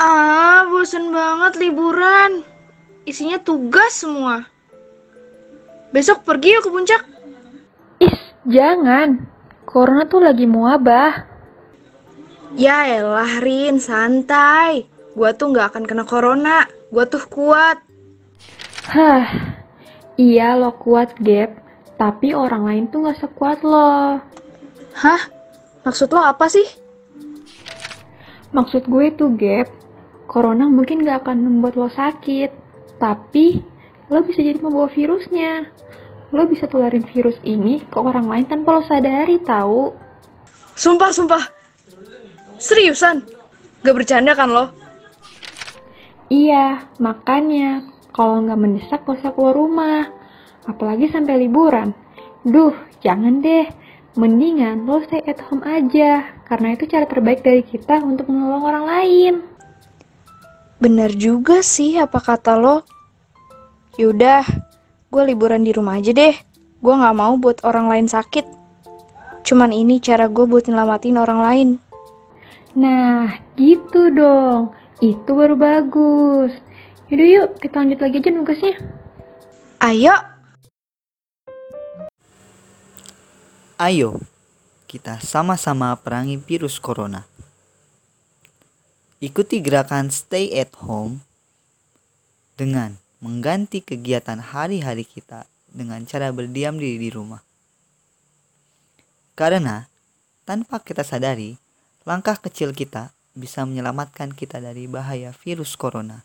Ah, bosen banget liburan. Isinya tugas semua. Besok pergi yuk ke puncak. Is, jangan. Corona tuh lagi muabah. Ya elah, Rin, santai. Gua tuh nggak akan kena corona. Gua tuh kuat. Hah, iya lo kuat, Gap. Tapi orang lain tuh gak sekuat lo. Hah? Maksud lo apa sih? Maksud gue tuh, Gap, Corona mungkin gak akan membuat lo sakit. Tapi, lo bisa jadi membawa virusnya. Lo bisa tularin virus ini ke orang lain tanpa lo sadari, tahu? Sumpah, sumpah. Seriusan? Gak bercanda kan lo? Iya, makanya kalau nggak mendesak gak usah keluar rumah. Apalagi sampai liburan. Duh, jangan deh. Mendingan lo stay at home aja. Karena itu cara terbaik dari kita untuk menolong orang lain. Bener juga sih apa kata lo. Yaudah, gue liburan di rumah aja deh. Gue gak mau buat orang lain sakit. Cuman ini cara gue buat nyelamatin orang lain. Nah, gitu dong. Itu baru bagus. Yaudah yuk, kita lanjut lagi aja nugasnya. Ayo, Ayo, kita sama-sama perangi virus corona. Ikuti gerakan stay at home dengan mengganti kegiatan hari-hari kita dengan cara berdiam diri di rumah. Karena tanpa kita sadari, langkah kecil kita bisa menyelamatkan kita dari bahaya virus corona.